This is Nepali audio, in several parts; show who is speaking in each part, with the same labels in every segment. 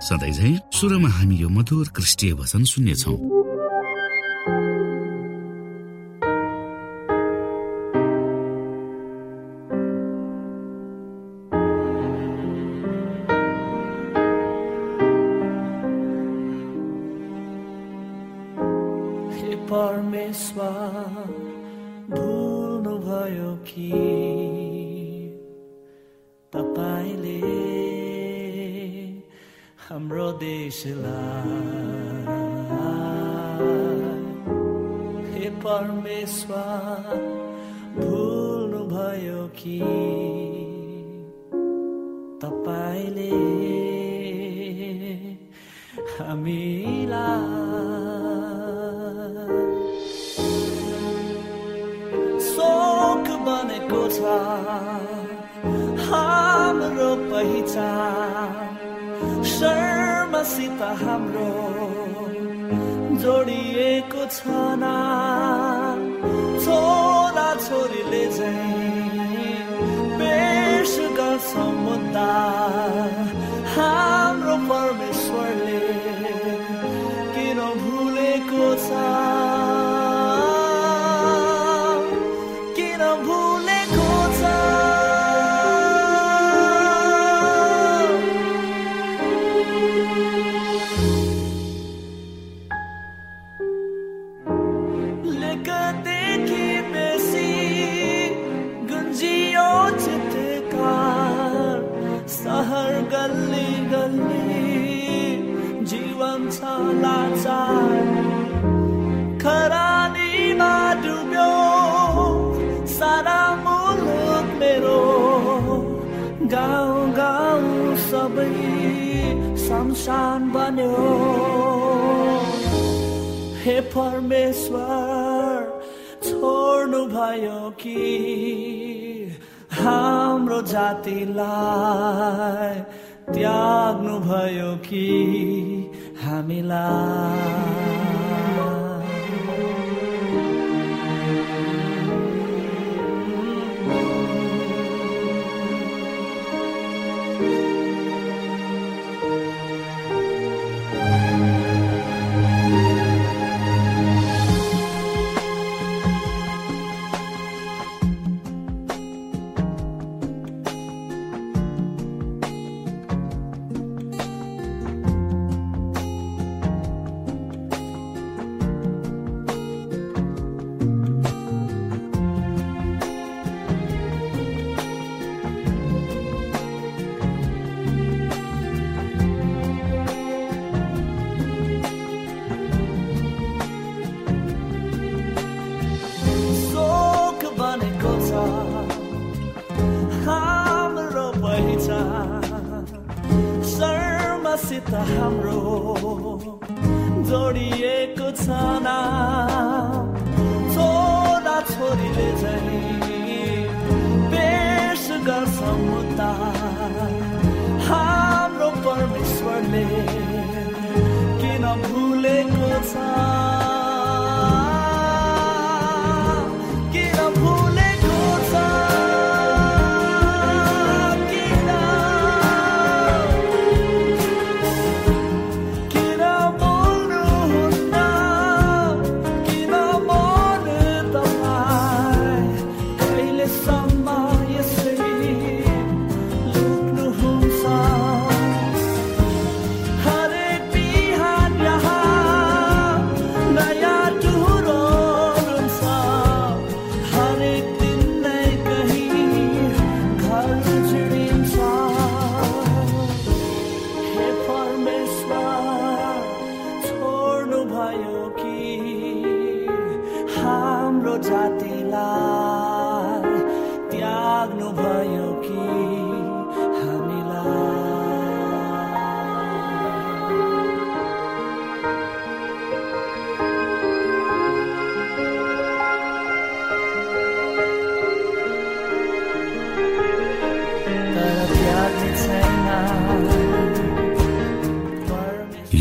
Speaker 1: सधैँ झै सुरुमा हामी यो मधुर क्रिस्टीय भजन सुन्नेछौ।
Speaker 2: परमेश्वर हाम्रो देशलाई। हे परमेश्वर भुल्नु भयो कि? तपाईँले हामीलाई शर्मसित हाम्रो जोडिएको छ ना। शमशान बन्यो। हे परमेश्वर छोड्नु भयो कि हाम्रो जातिलाई त्याग्नु भयो कि हामीलाई?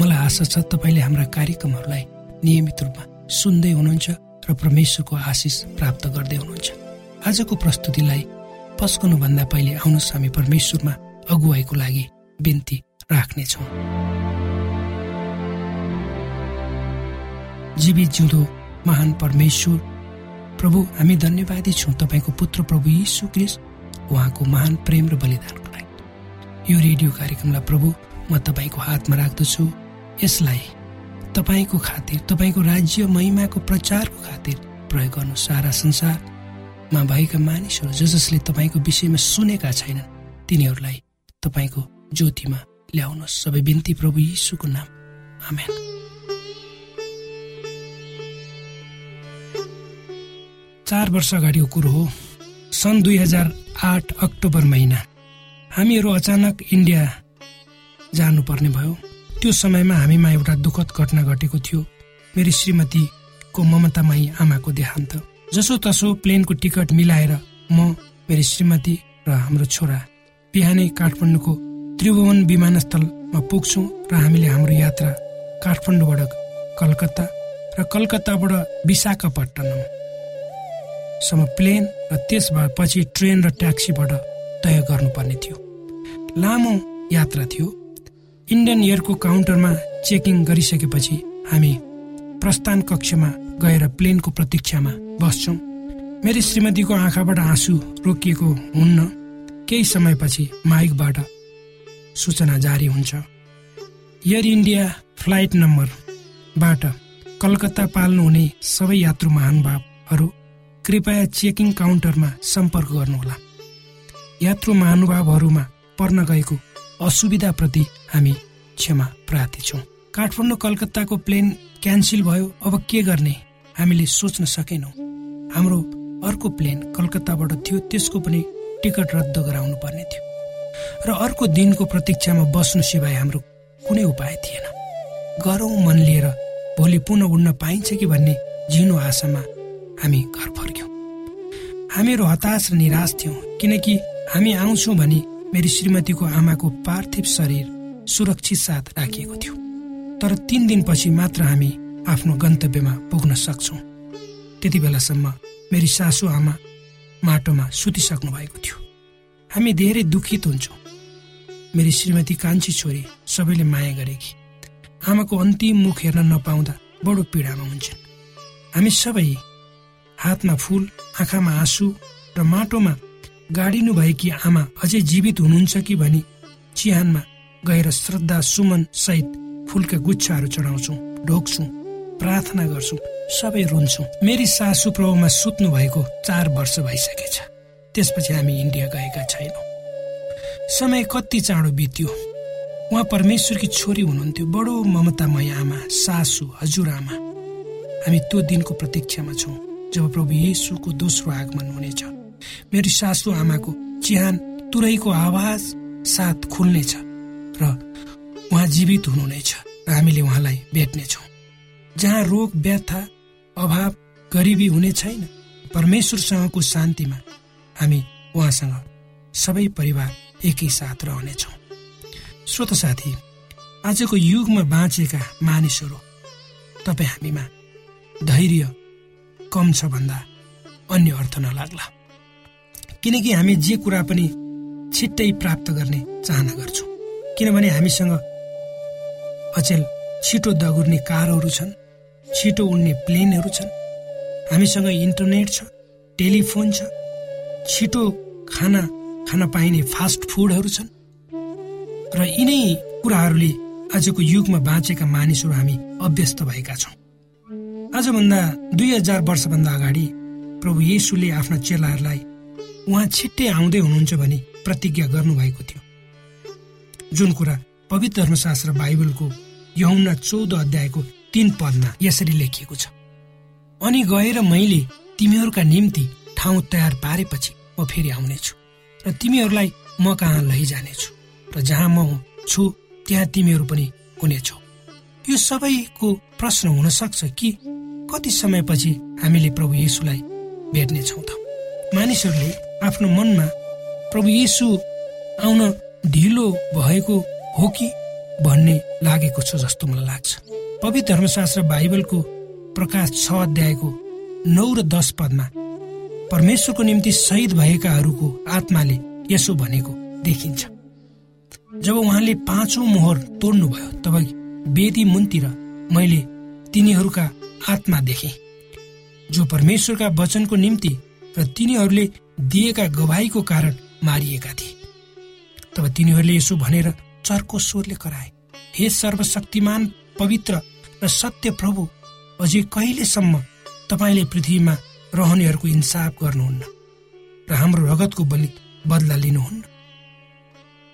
Speaker 3: मलाई आशा छ तपाईँले हाम्रा कार्यक्रमहरूलाई नियमित रूपमा सुन्दै हुनुहुन्छ र परमेश्वरको आशिष प्राप्त गर्दै हुनुहुन्छ। आजको प्रस्तुतिलाई पस्कनुभन्दा पहिले आउनुहोस् हामी परमेश्वरमा अगुवाईको लागि बिन्ती राख्नेछौँ। जीवित जिउँदो महान परमेश्वर प्रभु हामी धन्यवादी छौँ तपाईँको पुत्र प्रभु यीशु क्रिस्ट उहाँको महान प्रेम र बलिदानको लागि। यो रेडियो कार्यक्रमलाई प्रभु म तपाईँको हातमा राख्दछु। यसलाई तपाईँको खातिर तपाईँको राज्य महिमाको प्रचारको खातिर प्रयोग गर्नु सारा संसारमा भएका मानिसहरू ज जसले तपाईँको विषयमा सुनेका छैनन् तिनीहरूलाई तपाईँको ज्योतिमा ल्याउनुहोस्। सबै बिन्ती प्रभु यीशुको नाम। आमेन। चार वर्ष अगाडिको कुरो हो। सन् दुई हजार आठ अक्टोबर महिना हामीहरू अचानक इन्डिया जानुपर्ने भयो। त्यो समयमा हामीमा एउटा दुःखद घटना घटेको थियो। मेरो श्रीमतीको ममतामाई आमाको देहान्त। जसो तसो प्लेनको टिकट मिलाएर म मेरो श्रीमती र हाम्रो छोरा बिहानै काठमाडौँको त्रिभुवन विमानस्थलमा पुग्छौँ र हामीले हाम्रो यात्रा काठमाडौँबाट कलकत्ता र कलकत्ताबाट विशाखापट्टनम। सम्म प्लेन र त्यसपछि ट्रेन र ट्याक्सीबाट तय गर्नुपर्ने थियो। लामो यात्रा थियो। इन्डियन एयरको काउन्टरमा चेकिङ गरिसकेपछि हामी प्रस्थान कक्षमा गएर प्लेनको प्रतीक्षामा बस्छौँ। मेरी श्रीमतीको आँखाबाट आँसु रोकिएको हुन्न केही समयपछि माइकबाट सूचना जारी हुन्छ। एयर इन्डिया फ्लाइट नम्बरबाट कलकत्ता पाल्नुहुने सबै यात्रु महानुभावहरू कृपया चेकिङ काउन्टरमा सम्पर्क गर्नुहोला। यात्रु महानुभावहरूमा पर्न गएको असुविधाप्रति हामी क्षमा प्रार्थी छौँ काठमाडौँ कलकत्ताको प्लेन क्यान्सिल भयो अब के गर्ने? हामीले सोच्न सकेनौँ। हाम्रो अर्को प्लेन कलकत्ताबाट थियो त्यसको पनि टिकट रद्द गराउनु पर्ने थियो। र अर्को दिनको प्रतीक्षामा बस्नु सिवाय हाम्रो कुनै उपाय थिएन। गरौँ मन लिएर भोलि पुनः उड्न पाइन्छ कि भन्ने झिनो आशामा हामी घर फर्क्यौँ। हामीहरू हताश र निराश थियौँ किनकि हामी आउँछौँ भने मेरी श्रीमतीको आमाको पार्थिव शरीर सुरक्षित साथ राखिएको थियो। तर तिन दिनपछि मात्र हामी आफ्नो गन्तव्यमा पुग्न सक्छौँ। त्यति बेलासम्म मेरी सासु आमा माटोमा सुतिसक्नु भएको थियो। हामी धेरै दुखित हुन्छौँ। मेरी श्रीमती कान्छी छोरी सबैले माया गरेकी। आमाको अन्तिम मुख हेर्न नपाउँदा बडो पीडामा हुन्छन्। हामी सबै हातमा फुल आँखामा आँसु र माटोमा गाडिनु भएकी आमा अझै जीवित हुनुहुन्छ कि भनी चिहानमा गएर श्रद्धा सुमन सहित फुलका गुच्छाहरू चढाउँछौँ ढोक्छौँ प्रार्थना गर्छौँ सबै रुन्छौँ। मेरी सासु प्रभुमा सुत्नु भएको चार वर्ष भइसकेछ। त्यसपछि हामी इन्डिया गएका छैनौँ। समय कति चाँडो बित्यो। उहाँ परमेश्वरकी छोरी हुनुहुन्थ्यो। बडो ममतामय आमा सासु हजुरआमा हामी त्यो दिनको प्रतीक्षामा छौँ जब प्रभु येसुको दोस्रो आगमन हुनेछ। मेरो सासु आमाको चिहान तुरैको आवाज साथ खुल्नेछ। र उहाँ जीवित हुनुहुनेछ र हामीले उहाँलाई भेट्नेछौँ। जहाँ रोग व्यथा अभाव गरिबी हुने छैन परमेश्वरसँगको शान्तिमा हामी उहाँसँग सबै परिवार एकैसाथ रहनेछौँ। श्रोत साथी आजको युगमा बाँचेका मानिसहरू तपाईँ हामीमा धैर्य कम छ भन्दा अन्य अर्थ नलाग्ला। किनकि हामी जे कुरा पनि छिट्टै प्राप्त गर्ने चाहना गर्छौँ। किनभने हामीसँग अचेल छिटो दगुर्ने कारहरू छन् छिटो उड्ने प्लेनहरू छन्। हामीसँग इन्टरनेट छ टेलिफोन छ छिटो खाना खान पाइने फास्ट फुडहरू छन्। र यिनै कुराहरूले आजको युगमा बाँचेका मानिसहरू हामी अभ्यस्त भएका छौँ। आजभन्दा दुई हजार वर्षभन्दा अगाडि प्रभु येसुले आफ्ना चेलाहरूलाई उहाँ छिट्टै आउँदै हुनुहुन्छ भनी प्रतिज्ञा गर्नुभएको थियो। जुन कुरा पवित्र धर्मशास्त्र बाइबलको यहुना चौध अध्यायको तीन पदमा यसरी लेखिएको छ। अनि गएर मैले तिमीहरूका निम्ति ठाउँ तयार पारेपछि म फेरि आउनेछु र तिमीहरूलाई म कहाँ लैजानेछु र जहाँ म छु त्यहाँ तिमीहरू पनि हुनेछौ। यो सबैको प्रश्न हुन सक्छ कि कति समयपछि हामीले प्रभु येसुलाई भेट्नेछौँ त? मानिसहरूले आफ्नो मनमा प्रभु येसु आउन ढिलो भएको हो कि भन्ने लागेको छ जस्तो मलाई लाग्छ। पवित्र धर्मशास्त्र बाइबलको प्रकाश छ अध्यायको नौ र दस पदमा परमेश्वरको निम्ति शहीद भएकाहरूको आत्माले यसो भनेको देखिन्छ। जब उहाँले पाँचौं मोहर तोड्नुभयो तब वेदी मुनतिर मैले तिनीहरूका आत्मा देखे जो परमेश्वरका वचनको निम्ति र तिनीहरूले दिएका गवाईको कारण मारिएका थिए। तब तिनीहरूले यसो भनेर चर्को स्वरले कराए हे सर्वशक्तिमान पवित्र र सत्य प्रभु अझै कहिलेसम्म तपाईँले पृथ्वीमा रहनेहरूको इन्साफ गर्नुहुन्न र हाम्रो रगतको बलि बदला लिनुहुन्न?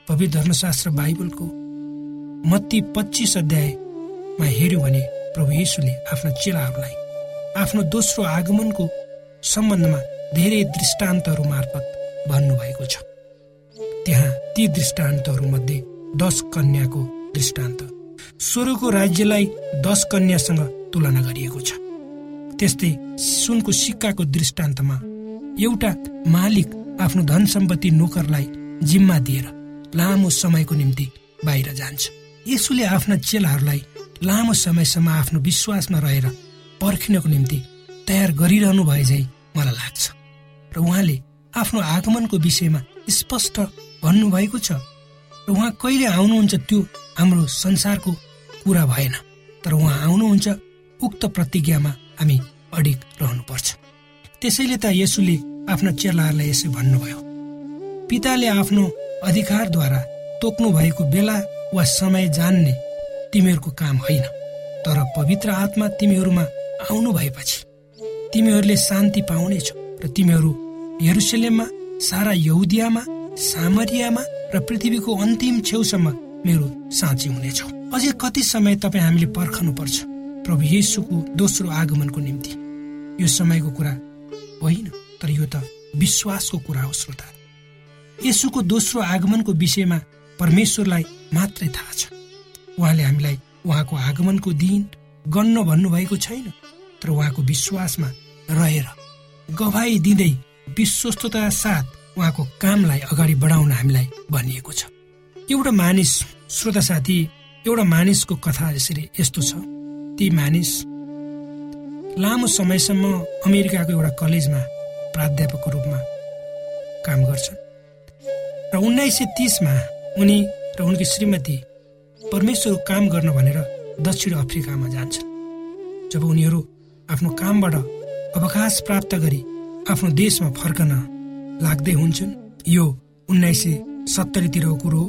Speaker 3: पवित्र धर्मशास्त्र बाइबलको मत्ती पच्चिस अध्यायमा हेऱ्यो भने प्रभु येसुले आफ्ना चेलाहरूलाई आफ्नो दोस्रो आगमनको सम्बन्धमा धेरै दृष्टान्तहरू मार्फत भन्नुभएको छ। त्यहाँ ती दृष्टान्तहरू मध्ये दश कन्याको दृष्टान्त। स्वर्गको राज्यलाई दश कन्यासँग तुलना गरिएको छ। त्यस्तै सुनको सिक्काको दृष्टान्तमा एउटा मालिक आफ्नो धन सम्पत्ति नोकरलाई जिम्मा दिएर लामो समयको निम्ति बाहिर जान्छ। यसुले आफ्ना चेलाहरूलाई लामो समयसम्म आफ्नो विश्वासमा रहेर पर्खिनको निम्ति तयार गरिरहनु भए झै मलाई लाग्छ। र उहाँले आफ्नो आगमनको विषयमा स्पष्ट भन्नुभएको छ। र उहाँ कहिले आउनुहुन्छ त्यो हाम्रो संसारको कुरा भएन। तर उहाँ आउनुहुन्छ उक्त प्रतिज्ञामा हामी अडिक रहनुपर्छ। त्यसैले त यसुले आफ्ना चेलाहरूलाई यसै भन्नुभयो। पिताले आफ्नो अधिकारद्वारा तोक्नु भएको बेला वा समय जान्ने तिमीहरूको काम होइन। तर पवित्र आत्मा तिमीहरूमा आउनु भएपछि तिमीहरूले शान्ति पाउनेछौ। र तिमीहरू यरुसलेममा सारा यहुदियामा सामरियामा र पृथ्वीको अन्तिम छेउसम्म मेरो साँची हुनेछौ अझै कति समय तपाईँ हामीले पर्खनु पर्छ प्रभु येसुको दोस्रो आगमनको निम्ति। यो समयको कुरा होइन तर यो त विश्वासको कुरा हो श्रोता। यसुको दोस्रो आगमनको विषयमा परमेश्वरलाई मात्रै थाहा छ। उहाँले हामीलाई उहाँको आगमनको दिन गन्न भन्नुभएको छैन तर उहाँको विश्वासमा रहेर गवाई दिँदै विश्वस्तता साथ उहाँको कामलाई अगाडि बढाउन हामीलाई भनिएको छ। एउटा मानिस श्रोता साथी एउटा मानिसको कथा यसरी यस्तो छ। ती मानिस लामो समयसम्म अमेरिकाको एउटा कलेजमा प्राध्यापकको रूपमा काम गर्छन्। र उन्नाइस सय तिसमा उनी र उनकी श्रीमती परमेश्वर काम गर्न भनेर दक्षिण अफ्रिकामा जान्छन्। जब उनीहरू आफ्नो कामबाट अवकाश प्राप्त गरी आफ्नो देशमा फर्कन लाग्दै हुन्छन्। यो उन्नाइस सय सत्तरीतिरको कुरो हो।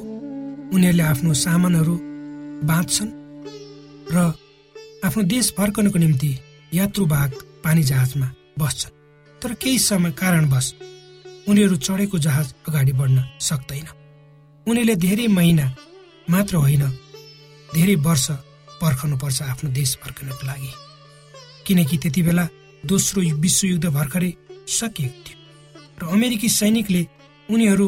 Speaker 3: उनीहरूले आफ्नो सामानहरू बाँच्छन् र आफ्नो देश फर्कनको निम्ति यात्रुवाहक पानी जहाजमा बस्छन्। तर केही समय कारणवश उनीहरू चढेको जहाज अगाडि बढ्न सक्दैन। उनीहरूले धेरै महिना मात्र होइन धेरै वर्ष पर्खनुपर्छ आफ्नो देश फर्कनको लागि। किनकि त्यति बेला दोस्रो विश्वयुद्ध भर्खरै सकिएको थियो। र अमेरिकी सैनिकले उनीहरू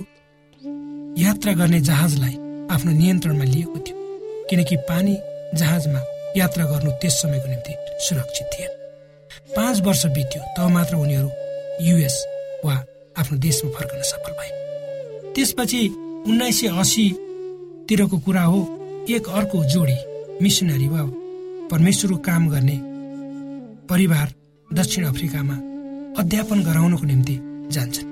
Speaker 3: यात्रा गर्ने जहाजलाई आफ्नो नियन्त्रणमा लिएको थियो किनकि पानी जहाजमा यात्रा गर्नु त्यस समयको निम्ति सुरक्षित थिएन। पाँच वर्ष बित्यो तब मात्र उनीहरू युएस वा आफ्नो देशमा फर्कन सफल भए। त्यसपछि उन्नाइस सय असीतिरको कुरा हो एक अर्को जोडी मिसनरी वा परमेश्वरको काम गर्ने परिवार दक्षिण अफ्रिकामा अध्यापन गराउनको निम्ति जान्छन्।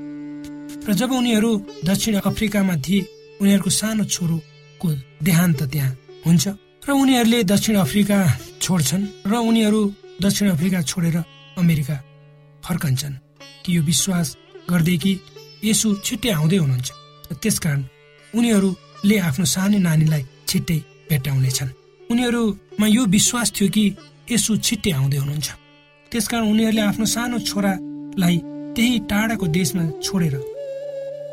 Speaker 3: र जब उनीहरू दक्षिण अफ्रिकामा थिए उनीहरूको सानो छोरोको देहान्त त्यहाँ हुन्छ। र उनीहरूले दक्षिण अफ्रिका छोड्छन् र उनीहरू दक्षिण अफ्रिका छोडेर अमेरिका फर्कन्छन्। ती यो विश्वास गर्दै कि यसु छिट्टै आउँदै हुनुहुन्छ। त्यसकारण उनीहरूले आफ्नो सानो नानीलाई छिट्टै भेट्टाउनेछन्। उनीहरूमा यो विश्वास थियो कि यसु छिट्टै आउँदै हुनुहुन्छ। त्यसकारण उनीहरूले आफ्नो सानो छोरालाई त्यही टाढाको देशमा छोडेर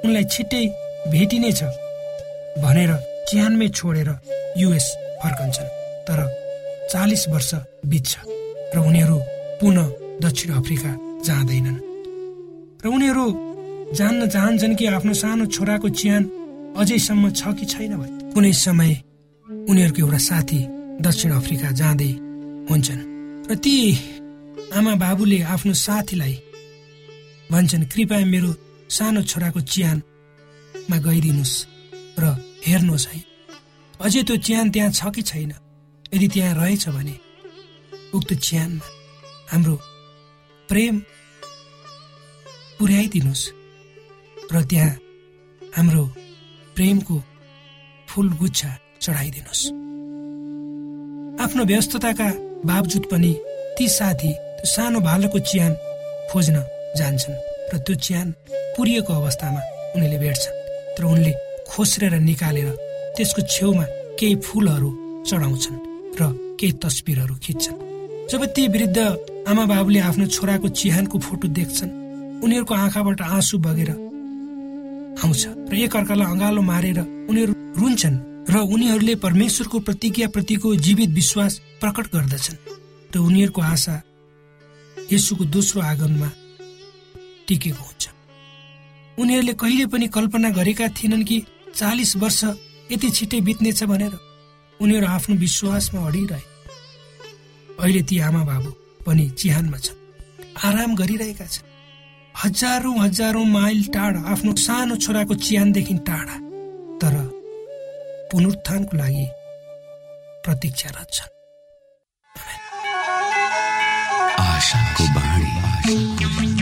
Speaker 3: उनलाई छिट्टै भेटिनेछ भनेर च्यानमै छोडेर युएस फर्कन्छन्। तर चालिस वर्ष बित्छ र उनीहरू पुनः दक्षिण अफ्रिका जाँदैनन्। र उनीहरू जान्न चाहन्छन् कि आफ्नो सानो छोराको च्यान अझैसम्म छ कि छैन भने कुनै समय उनीहरूको एउटा साथी दक्षिण अफ्रिका जाँदै हुन्छन्। र ती आमा बाबुले आफ्नो साथीलाई भन्छन् कृपया मेरो सानो छोराको च्यानमा गइदिनुहोस् र हेर्नुहोस् है। अझै त्यो च्यान त्यहाँ छ कि छैन? यदि त्यहाँ रहेछ भने उक्त च्यानमा हाम्रो प्रेम पुर्याइदिनुहोस् र त्यहाँ हाम्रो प्रेमको फुल गुच्छा चढाइदिनुहोस्। आफ्नो व्यस्तताका बावजुद पनि ती साथी त्यो सानो भालुको च्यान खोज्न जान्छन् र त्यो च्यान पुरिएको अवस्थामा उनीहरूले भेट्छन् तर उनले खोस्रेर निकालेर त्यसको छेउमा केही फुलहरू चढाउँछन् र केही तस्बिरहरू खिच्छन्। जब ती वृद्ध आमा बाबुले आफ्नो छोराको चिहानको फोटो देख्छन् उनीहरूको आँखाबाट आँसु बगेर आउँछ र एकअर्कालाई अँगालो मारेर उनीहरू रुन्छन् र उनीहरूले परमेश्वरको प्रतिज्ञाप्रतिको जीवित विश्वास प्रकट गर्दछन्। र उनीहरूको आशा यसुको दोस्रो आगमनमा टिकेको हुन्छ। उनीहरूले कहिले पनि कल्पना गरेका थिएनन् कि चालिस वर्ष यति छिट्टै बित्नेछ भनेर उनीहरू आफ्नो विश्वासमा अडिरहे। अहिले ती आमा बाबु पनि चिहानमा छन्। आराम गरिरहेका छन्। हजारौं हजारौं माइल टाढा आफ्नो सानो छोराको चिहानदेखि टाढा तर पुनरुत्थानको लागि प्रतीक्षारत छन्।
Speaker 1: आशाको बाणी।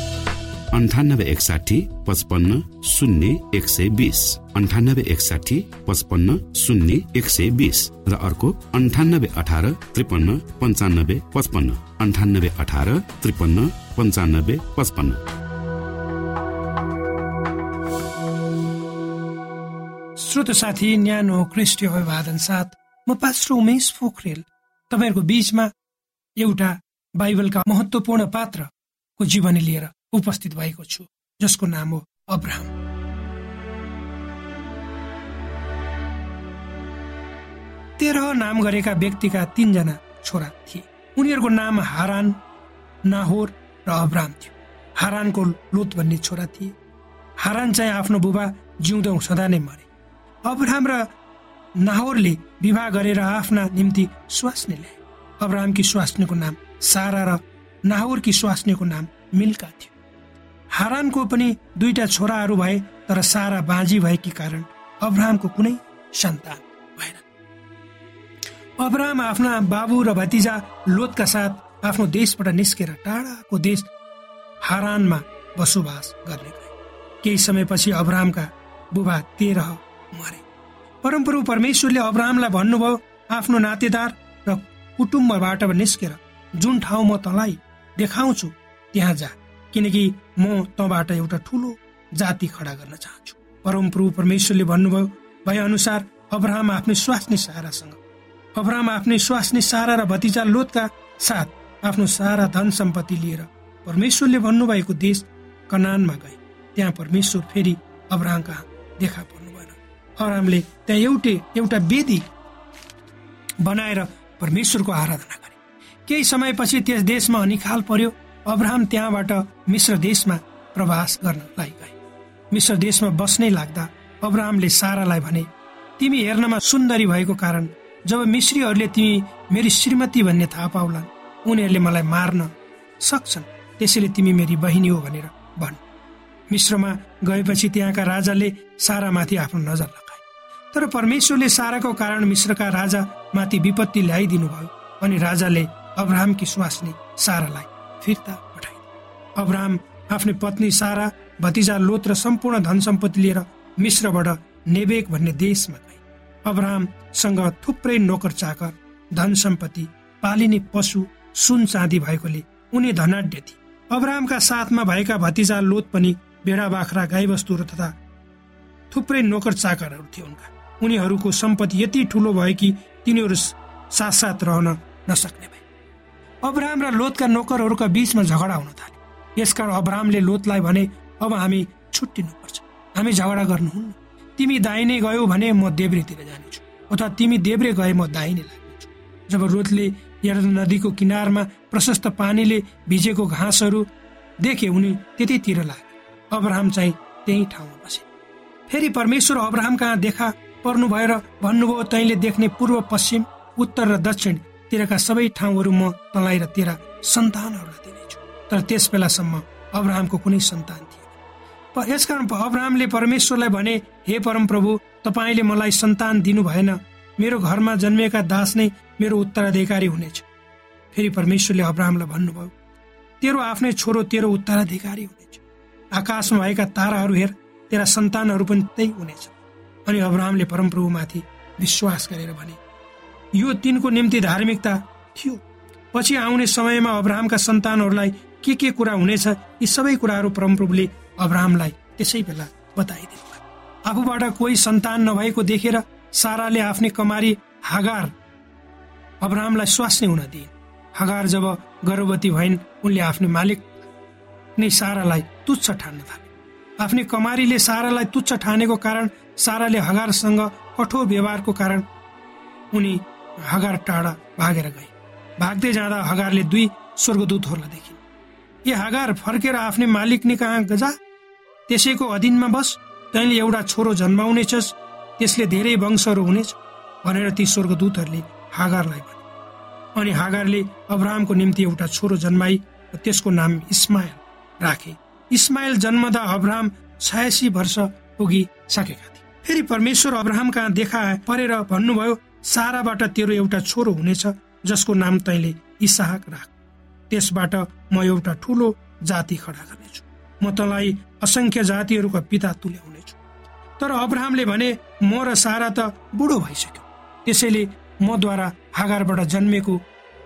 Speaker 1: अन्ठानब्बे एकसाठी पचपन्न शून्य एक सय बिस। अन्ठानब्बे एकसाठी पचपन्न शून्य एक सय बिस। र अर्को अन्ठानब्बे अठार त्रिपन्न पन्चानब्बे पचपन्न। अन्ठानब्बे अठार त्रिपन्न पन्चानब्बे पचपन्न।
Speaker 3: श्रोत साथी न्यानो क्रिस्टी अभिवादन साथ म पास्टर उमेश पोखरेल। तपाईँहरूको बीचमा एउटा बाइबलका महत्वपूर्ण पात्रको जीवनी लिएर उपस्थित भएको छु जसको नाम हो अब्राहम। तेह्र नाम गरेका व्यक्तिका तीनजना छोरा थिए। उनीहरूको नाम हारान नाहोर र अब्राहम थियो। हारानको लोत भन्ने छोरा थिए। हारान चाहिँ आफ्नो बुबा जिउँदो सदा नै मरे। अब्राहम र नाहोरले विवाह गरेर आफ्ना निम्ति स्वास्नी ल्याए। अब्राहमकी स्वास्नीको नाम सारा र नाहोरकी स्वास्नीको नाम मिल्का थियो। हारानको पनि दुईटा छोराहरू भए तर सारा बाँझी भएकी कारण अब्राहमको कुनै सन्तान भएन। अब्राहम आफ्ना बाबु र भतिजा लोतका साथ आफ्नो देशबाट निस्केर टाढाको देश हारानमा बसोबास गर्ने गए। केही समयपछि अब्राहमका बुबा तेह्र मरे। परमप्रभु परमेश्वरले अब्राहमलाई भन्नुभयो आफ्नो नातेदार र कुटुम्बबाट निस्केर जुन ठाउँ म तँलाई देखाउँछु त्यहाँ जा। किनकि म तँबाट एउटा ठुलो जाति खडा गर्न चाहन्छु। परमप्रभु परमेश्वरले भन्नुभयो भए अनुसार अब्राहम आफ्नै स्वास्नी सारासँग अब्राहम आफ्नै स्वास्नी सारा र भतिजा लोतका साथ आफ्नो सारा धन सम्पत्ति लिएर परमेश्वरले भन्नुभएको देश कनानमा गए। त्यहाँ परमेश्वर फेरि अब्राहम कहाँ देखा पर्नु भएन अब्राहमले त्यहाँ एउटै एउटा वेदी बनाएर परमेश्वरको आराधना गरे। केही समयपछि त्यस देशमा अनिखाल पर्यो। अब्राहम त्यहाँबाट मिश्र देशमा प्रवास गर्नलाई गए मिश्र देशमा बस्नै लाग्दा अब्राहमले सारालाई भने तिमी हेर्नमा सुन्दरी भएको कारण जब मिश्रीहरूले तिमी मेरी श्रीमती भन्ने थाहा पाउलान् उनीहरूले मलाई मार्न सक्छन् त्यसैले तिमी मेरी बहिनी हो भनेर भन्। मिश्रमा गएपछि त्यहाँका राजाले सारामाथि आफ्नो नजर लगाए। तर परमेश्वरले साराको कारण मिश्रका राजामाथि विपत्ति ल्याइदिनु भयो अनि राजाले अब्राहमकी स्वास्नी सारालाई फिर्ता पठाए अब्राहम आफ्नै पत्नी सारा भतिजा लोत र सम्पूर्ण धन सम्पत्ति लिएर मिश्रबाट नेबेक भन्ने देशमा गए अब्राहमसँग थुप्रै नोकर चाकर धन सम्पत्ति पालिने पशु सुन चाँदी भएकोले उनी धनाढ्य थिए। अब्राहमका साथमा भएका भतिजा लोत पनि भेडा बाख्रा गाईबस्तुहरू तथा थुप्रै नोकर चाकरहरू थिए उनका। उनीहरूको सम्पत्ति यति ठुलो भयो कि तिनीहरू साथ रहन नसक्ने भए। अब्राहम र लोतका नोकरहरूका बीचमा झगडा हुन थाल्यो। यसकारण अब्राहमले लोतलाई भने अब हामी छुट्टिनुपर्छ। हामी झगडा गर्नुहुन्न। तिमी दाहिने गयौ भने म देब्रेतिर जानेछु अथवा तिमी देब्रे गए म दाहिने लाग्नेछु। जब लोतले यर्दन नदीको किनारमा प्रशस्त पानीले भिजेको घाँसहरू देखे उनी त्यतैतिर लागे अब्राहम चाहिँ त्यही ठाउँमा बसे। फेरि परमेश्वर अब्राहम कहाँ देखा पर्नु भएर भन्नुभयो तैँले देख्ने पूर्व पश्चिम उत्तर र दक्षिण तेराका सबै ठाउँहरू म तँलाई र तेरा सन्तानहरूलाई दिनेछु। तर त्यस बेलासम्म अब्राहमको कुनै सन्तान थिएन। यसकारण अब्राहमले परमेश्वरलाई भने हे परम प्रभु तपाईँले मलाई सन्तान दिनु भएन। मेरो घरमा जन्मिएका दास नै मेरो उत्तराधिकारी हुनेछ। फेरि परमेश्वरले अब्राहमलाई भन्नुभयो तेरो आफ्नै छोरो तेरो उत्तराधिकारी हुनेछ। आकाशमा भएका ताराहरू हेर तेरा सन्तानहरू पनि त्यही हुनेछ अनि अब्राहमले परमप्रभुमाथि विश्वास गरेर भने यो तिनको निम्ति धार्मिकता थियो। पछि आउने समयमा अब्राहमका सन्तानहरूलाई के के कुरा हुनेछ यी सबै कुराहरू परमप्रभुले अब्राहमलाई त्यसै बेला बताइदिनु आफूबाट कोही सन्तान नभएको देखेर साराले आफ्नै कमारी हागार अब्राहमलाई स्वास्नी हुन दिइन् हगार जब गर्भवती भइन् उनले आफ्नो मालिक नै सारालाई तुच्छ ठान्न थाले। आफ्नै कमारीले सारालाई तुच्छ ठानेको कारण साराले हगारसँग कठोर व्यवहारको कारण उनी हगार टाढा भागेर गए। भाग्दै जाँदा हगारले दुई स्वर्गदूतहरूलाई देखिन्। ए हगार फर्केर आफ्नै मालिक नि कहाँ गजा। त्यसैको अधीनमा बस तैँले एउटा छोरो जन्माउनेछस् त्यसले धेरै वंशहरू हुनेछ भनेर ती स्वर्गदूतहरूले हागारलाई भने। अनि हागारले अब्राहमको निम्ति एउटा छोरो जन्माई त्यसको नाम इस्मायल राखे। इस्माइल जन्मदा अब्राहम छयासी वर्ष पुगिसकेका थिए। फेरि परमेश्वर अब्राहम कहाँ देखा परेर भन्नुभयो साराबाट तेरो एउटा छोरो हुनेछ जसको नाम तैँले इसाहक राख। त्यसबाट म एउटा ठुलो जाति खडा गर्नेछु। म तँलाई असङ्ख्य जातिहरूका पिता तुल्याउनेछु। तर अब्राहमले भने म र सारा त बुढो भइसक्यो। त्यसैले मद्वारा हागारबाट जन्मेको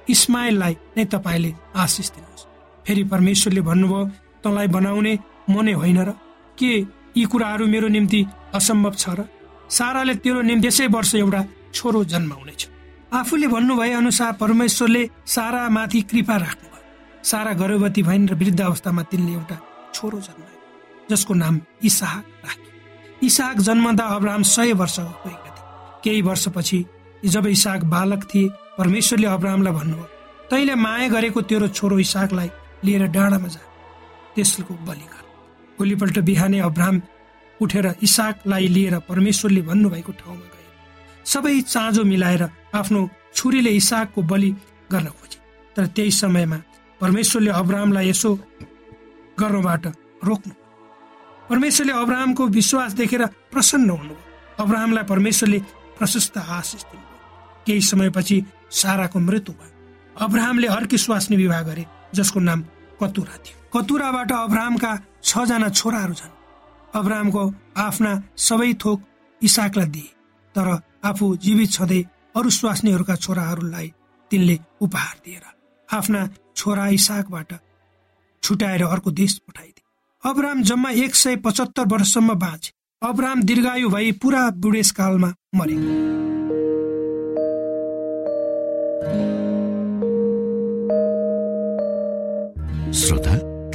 Speaker 3: इस्माइललाई नै तपाईँले आशिष दिनुहोस्। फेरि परमेश्वरले भन्नुभयो तँलाई बनाउने म नै होइन र? के यी कुराहरू मेरो निम्ति असम्भव छ र? साराले तेरो निम्ति यसै वर्ष एउटा छोरो जन्माउनेछ आफूले भन्नुभए अनुसार परमेश्वरले सारा माथि कृपा राख्नुभयो सारा गर्भवती भइन् र वृद्ध अवस्थामा तिनले एउटा छोरो जन्मायो जसको नाम इसाहक राखे इसाहक जन्मदा अब्राहम सय वर्ष गएका थिए। केही वर्षपछि जब इसाक बालक थिए परमेश्वरले अब्राहमलाई भन्नुभयो तैँले माया गरेको तेरो छोरो इसाकलाई लिएर डाँडामा जा। त्यसको बलि गर। भोलिपल्ट बिहानै अब्राहम उठेर इसाकलाई लिएर परमेश्वरले भन्नुभएको ठाउँमा सबै चाँजो मिलाएर आफ्नो छुरीले इसाकको बलि गर्न खोजे। तर त्यही समयमा परमेश्वरले अब्राहमलाई यसो गर्नबाट रोक्नु परमेश्वरले अब्राहमको विश्वास देखेर प्रसन्न हुनुभयो। अब्राहमलाई परमेश्वरले प्रशस्त आशिष दिनुभयो। केही समयपछि साराको मृत्यु भयो। अब्राहमले अर्की स्वास्नी विवाह गरे जसको नाम कतुरा थियो। कतुराबाट अब्राहमका छजना छोराहरू छन्। अब्राहमको आफ्ना सबै थोक इसाकलाई दिए। तर आफू जीवित छँदै अरू स्वास्नीहरूका छोराहरूलाई तिनले उपहार दिएर आफ्ना छोरा इसाकबाट छुट्याएर अर्को देश पठाइदिए। अब्राम जम्मा एक सय पचहत्तर वर्षसम्म बाँचे। अब्राम दीर्घायु भई पुरा बुढेसकालमा मरे।
Speaker 1: श्रोता